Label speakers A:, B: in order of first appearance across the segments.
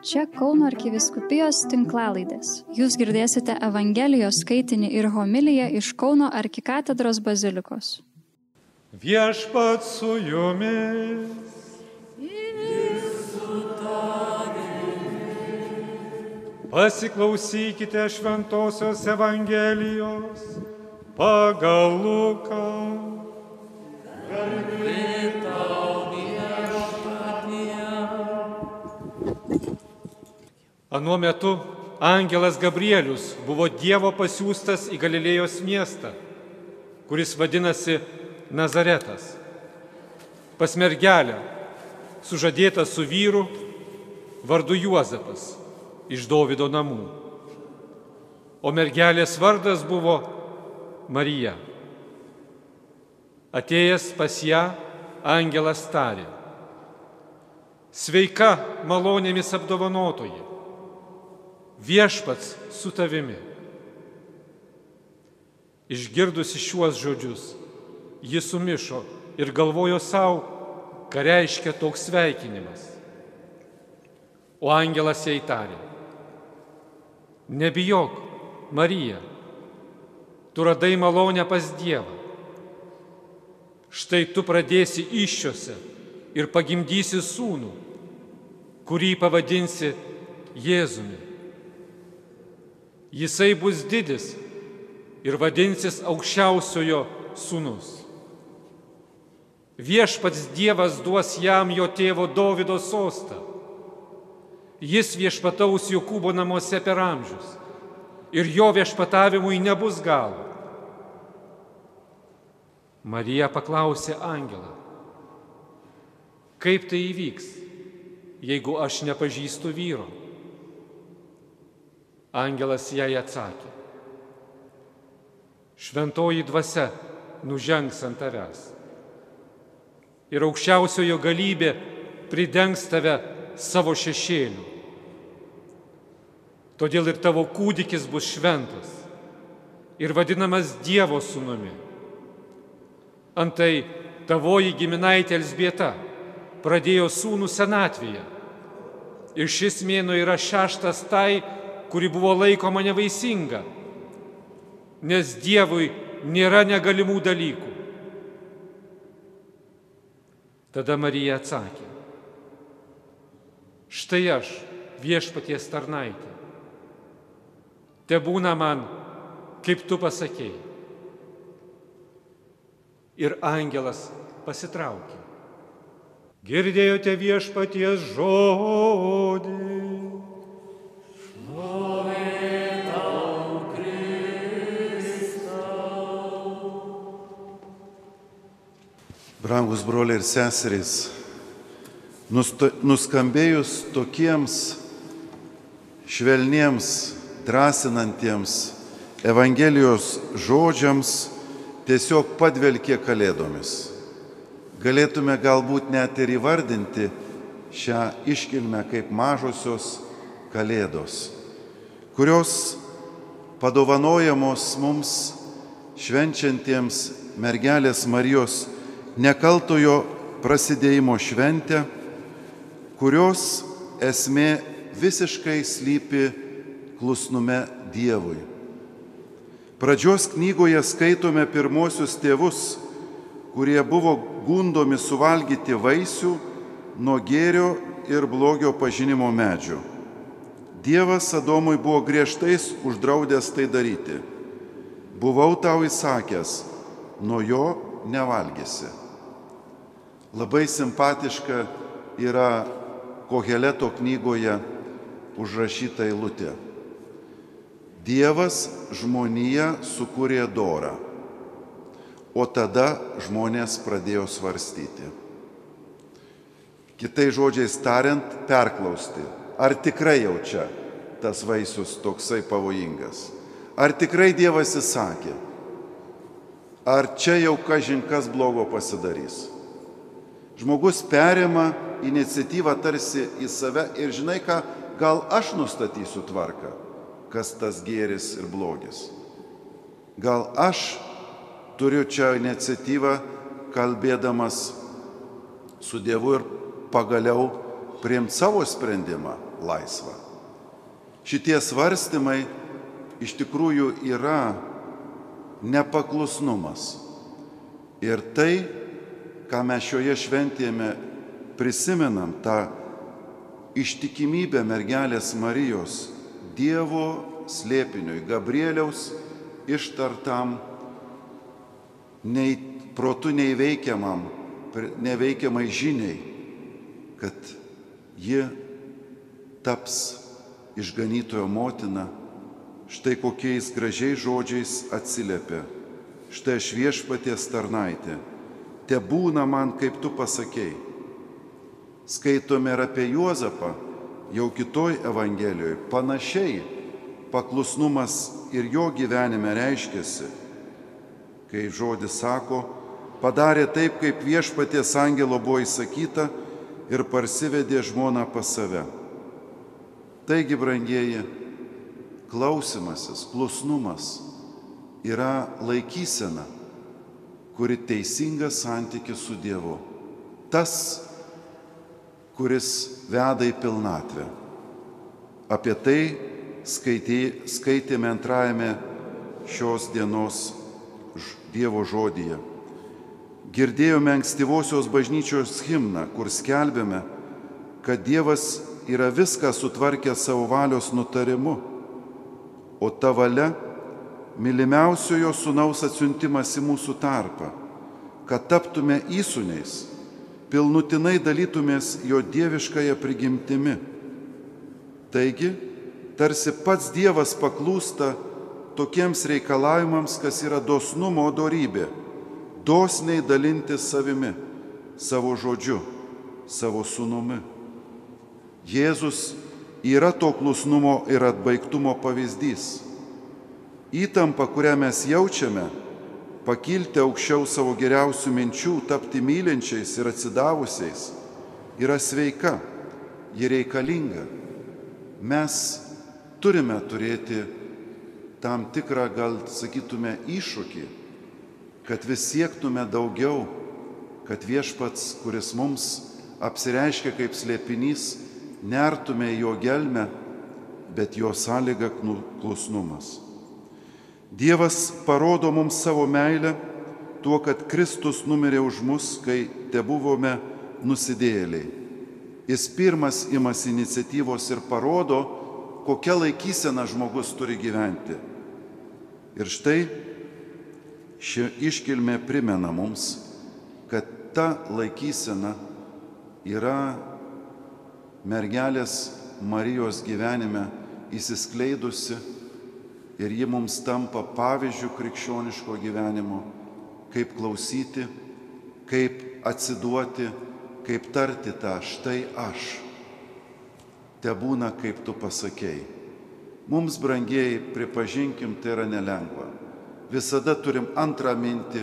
A: Čia Kauno arkiviskupijos tinklalaidės. Jūs girdėsite Evangelijos skaitinį ir homiliją iš Kauno arkikatedros bazilikos.
B: Viešpat su jumis. Pasiklausykite Šventojios Evangelijos pagal Luką. Anuo metu angelas Gabrielius buvo Dievo pasiūstas į Galilėjos miestą, kuris vadinasi Nazaretas. Pas mergelę, sužadėta su vyru vardu Juozapas iš Dovido namų. O mergelės vardas buvo Marija. Atėjęs pas ją, angelas tarė. Sveika malonėmis apdovanotoji, viešpats su tavimi. Išgirdusi šiuos žodžius, ji sumišo ir galvojo savo, ką reiškia toks sveikinimas. O angelas jai tarė. Nebijok, Marija, tu radai malonę pas Dievą. Štai tu pradėsi iššiose ir pagimdysi sūnų, kurį pavadinsi Jėzumi. Jisai bus didis ir vadinsis aukščiausiojo sūnus. Viešpats Dievas duos jam jo tėvo Davido sostą. Jis viešpataus Jokūbo namuose per amžius ir jo viešpatavimui nebus galo. Marija paklausė angelą, kaip tai įvyks, jeigu aš nepažįstu vyro. Angelas jai atsakė, šventoji dvasia nužengs ant tavęs ir aukščiausiojo galybė pridengs tave savo šešėliu. Todėl ir tavo kūdikis bus šventas ir vadinamas Dievo sūnumi. Antai tavoji giminaitė Elsbieta pradėjo sūnų senatvėje. Ir šis mėno yra šeštas tai, kuri buvo laikoma nevaisinga, nes Dievui nėra negalimų dalykų. Tada Marija atsakė, štai aš viešpaties tarnaitė. Te būna man, kaip tu pasakėjai. Ir angelas pasitraukė. Girdėjote viešpaties žodį.
C: Brangus broliai ir seserys, nuskambėjus tokiems švelniems, drąsinantiems Evangelijos žodžiams, tiesiog padvelkė kalėdomis. Galėtume galbūt net ir įvardinti šią iškilmę kaip mažosios kalėdos, kurios padovanojamos mums švenčiantiems mergelės Marijos nekaltojo prasidėjimo šventę, kurios esmė visiškai slypi klusnume Dievui. Pradžios knygoje skaitome pirmosius tėvus, kurie buvo gundomi suvalgyti vaisių nuo gėrio ir blogio pažinimo medžių. Dievas Adomui buvo griežtais uždraudęs tai daryti. Buvau tau įsakęs, nuo jo nevalgysi. Labai simpatiška yra Koheleto knygoje užrašyta eilutė. Dievas žmoniją sukūrė dorą, o tada žmonės pradėjo svarstyti. Kitai žodžiais tariant, perklausti, ar tikrai jau čia tas vaisius toksai pavojingas. Ar tikrai Dievas įsakė, ar čia jau kažinkas blogo pasidarys. Žmogus perima iniciatyvą tarsi į save ir žinai ką, gal aš nustatysiu tvarką kas tas gėris ir blogis. Gal aš turiu čia iniciatyvą, kalbėdamas su Dievu ir pagaliau priimti savo sprendimą, laisva. Šitie svarstymai iš tikrųjų yra nepaklusnumas. Ir tai, ką mes šioje šventėme prisimenam, tą ištikimybę mergelės Marijos Dievo slėpiniui, Gabrieliaus ištartam, nei protų neįveikiamam, neveikiamai žiniai, kad ji taps išganytojo motina, štai kokiais gražiais žodžiais atsiliepia, štai aš viešpaties tarnaitė, te būna man, kaip tu pasakėjai. Skaitome ir apie Juozapą, jau kitoj Evangelijoje, panašiai paklusnumas ir jo gyvenime reiškiasi, kai žodis sako, padarė taip, kaip viešpaties angelo buvo įsakyta ir parsivedė žmoną pas save. Taigi, brangieji, klausimasis, klusnumas yra laikysena, kuri teisinga santyki su Dievu. Tas, kuris veda į pilnatvę. Apie tai skaitė, skaitėme antrajame šios dienos Dievo žodyje. Girdėjome ankstyvosios bažnyčios himną, kur skelbėme, kad Dievas yra viską sutvarkęs savo valios nutarimu, o ta valia - mylimiausiojo sunaus atsiuntimas į mūsų tarpą, kad taptume įsūniais, pilnutinai dalytumės jo dieviškąją prigimtimi. Taigi, tarsi pats Dievas paklūsta tokiems reikalavimams, kas yra dosnumo dorybė - dosniai dalintis savimi, savo žodžiu, savo sunumi. Jėzus yra to klusnumo ir atbaigtumo pavyzdys. Įtampa, kurią mes jaučiame, pakilti aukščiau savo geriausių minčių, tapti mylinčiais ir atsidavusiais, yra sveika, ji reikalinga. Mes turime turėti tam tikrą, gal sakytume, iššūkį, kad vis siektume daugiau, kad viešpats, kuris mums apsireiškia kaip slėpinys, nertume jo gelmę, bet jo sąlyga klusnumas. Dievas parodo mums savo meilę tuo, kad Kristus numirė už mus, kai te buvome nusidėliai. Jis pirmas imasi iniciatyvos ir parodo, kokia laikysena žmogus turi gyventi. Ir štai ši iškilmė primena mums, kad ta laikysena yra mergelės Marijos gyvenime įsiskleidusi ir ji mums tampa pavyzdžių krikščioniško gyvenimo, kaip klausyti, kaip atsiduoti, kaip tarti tą štai aš te būna, kaip tu pasakėjai. Mums, brangieji, pripažinkim, tai yra nelengva. Visada turim antrą mintį,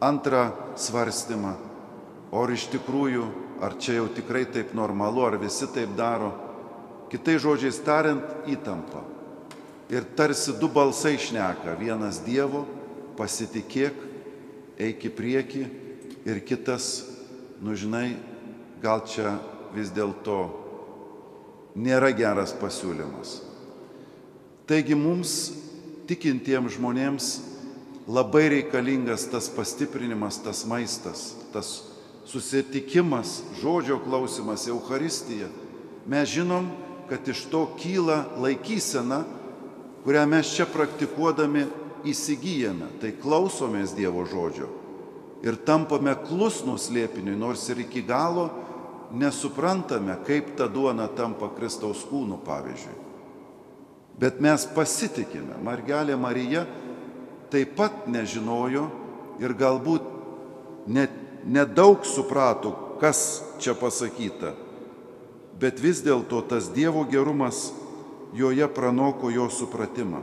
C: antrą svarstymą. O ar iš tikrųjų, ar čia jau tikrai taip normalu, ar visi taip daro. Kitai žodžiais tariant, įtampa. Ir tarsi du balsai šneka. Vienas Dievo, pasitikėk, eik į priekį. Ir kitas, nu žinai, gal čia vis dėlto nėra geras pasiūlymas. Taigi mums, tikintiems žmonėms, labai reikalingas tas pastiprinimas, tas maistas, tas susitikimas, žodžio klausimas, Euharistija. Mes žinom, kad iš to kyla laikysena, kurią mes čia praktikuodami įsigijame. Tai klausomės Dievo žodžio ir tampame klusnus liepiniui, nors ir iki galo nesuprantame, kaip ta duona tampa Kristaus kūnu, pavyzdžiui. Bet mes pasitikime. Margelė Marija taip pat nežinojo ir galbūt net nedaug suprato, kas čia pasakyta. Bet vis dėlto tas Dievo gerumas joje pranoko jo supratimą.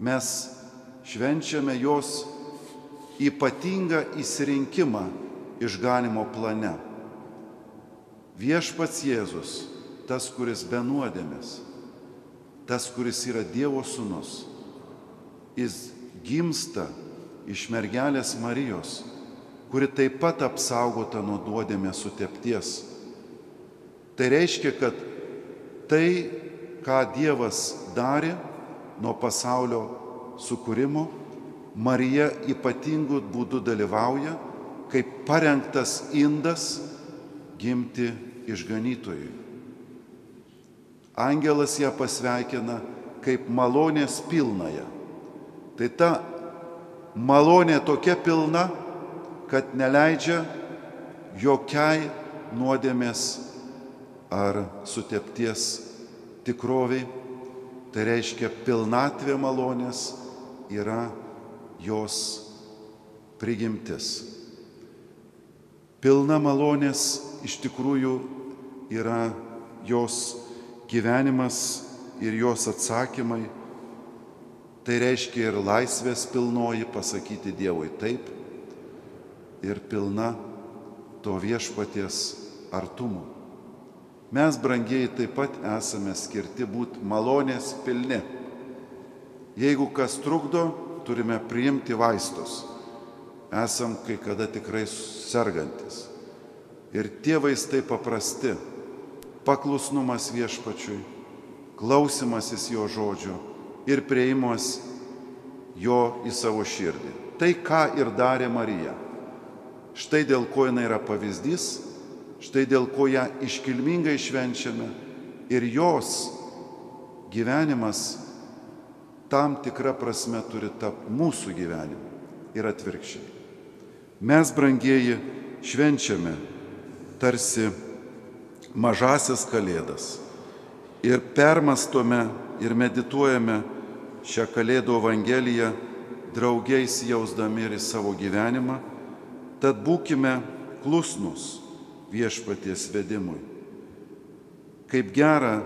C: Mes švenčiame jos ypatingą įsirinkimą išganimo plane. Viešpats Jėzus, tas, kuris be nuodėmės, tas, kuris yra Dievo sūnus, jis gimsta iš mergelės Marijos, kuri taip pat apsaugota nuo nuodėmės sutepties. Tai reiškia, kad tai, ką Dievas darė nuo pasaulio sukūrimo, Marija ypatingų būdų dalyvauja kaip parengtas indas gimti išganytojui. Angelas ją pasveikina kaip malonės pilnąją. Tai ta malonė tokia pilna, kad neleidžia jokiai nuodėmės ar sutepties tikroviai. Tai reiškia pilnatvė malonės yra jos prigimtis. Pilna malonės iš tikrųjų yra jos gyvenimas ir jos atsakymai. Tai reiškia ir laisvės pilnoji pasakyti Dievui taip ir pilna to viešpaties artumo. Mes, brangieji, taip pat esame skirti būti malonės pilni. Jeigu kas trukdo, turime priimti vaistus. Esam kai kada tikrai sergantis. Ir tie vaistai paprasti - paklusnumas viešpačiui, klausimasis jo žodžio ir prieimas jo į savo širdį. Tai, ką ir darė Marija. Štai dėl ko jinai yra pavyzdys, štai dėl ko ją iškilmingai švenčiame ir jos gyvenimas tam tikrą prasme turi tapti mūsų gyvenimu ir atvirkščiai. Mes, brangieji, švenčiame tarsi mažasias kalėdas ir permastome ir medituojame šią kalėdų evangeliją draugiais jausdami ir į savo gyvenimą, tad būkime klusnus viešpaties vedimui. Kaip gera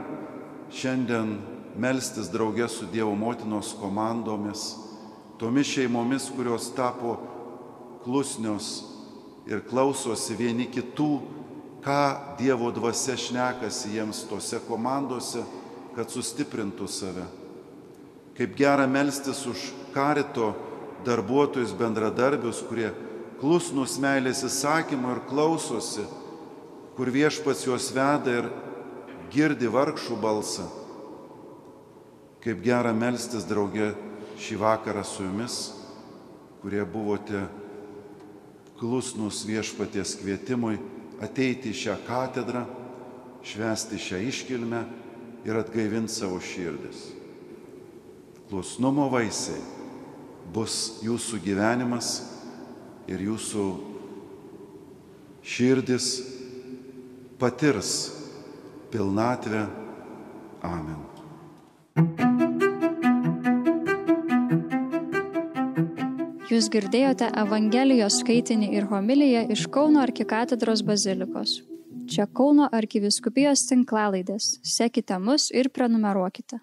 C: šiandien melstis draugė su Dievo motinos komandomis, tomis šeimomis, kurios tapo klusnios ir klausosi vieni kitų, ką Dievo dvasia šnekasi jiems tose komandose, kad sustiprintų save. Kaip gera melstis už karito darbuotojus, bendradarbius, kurie klusnus meilės įsakymų ir klausosi, kur viešpats juos veda ir girdi vargšų balsą Kaip gera melstis draugė šį vakarą su jumis, kurie buvote klusnus viešpaties kvietimui ateiti į šią katedrą, švesti šią iškilmę ir atgaivinti savo širdis. Klusnumo vaisiai bus jūsų gyvenimas ir jūsų širdis patirs pilnatvę. Amen.
A: Jūs girdėjote Evangelijos skaitinį ir homiliją iš Kauno arkikatedros bazilikos. Čia Kauno arkiviskupijos tinklalaidės. Sekite mus ir prenumeruokite.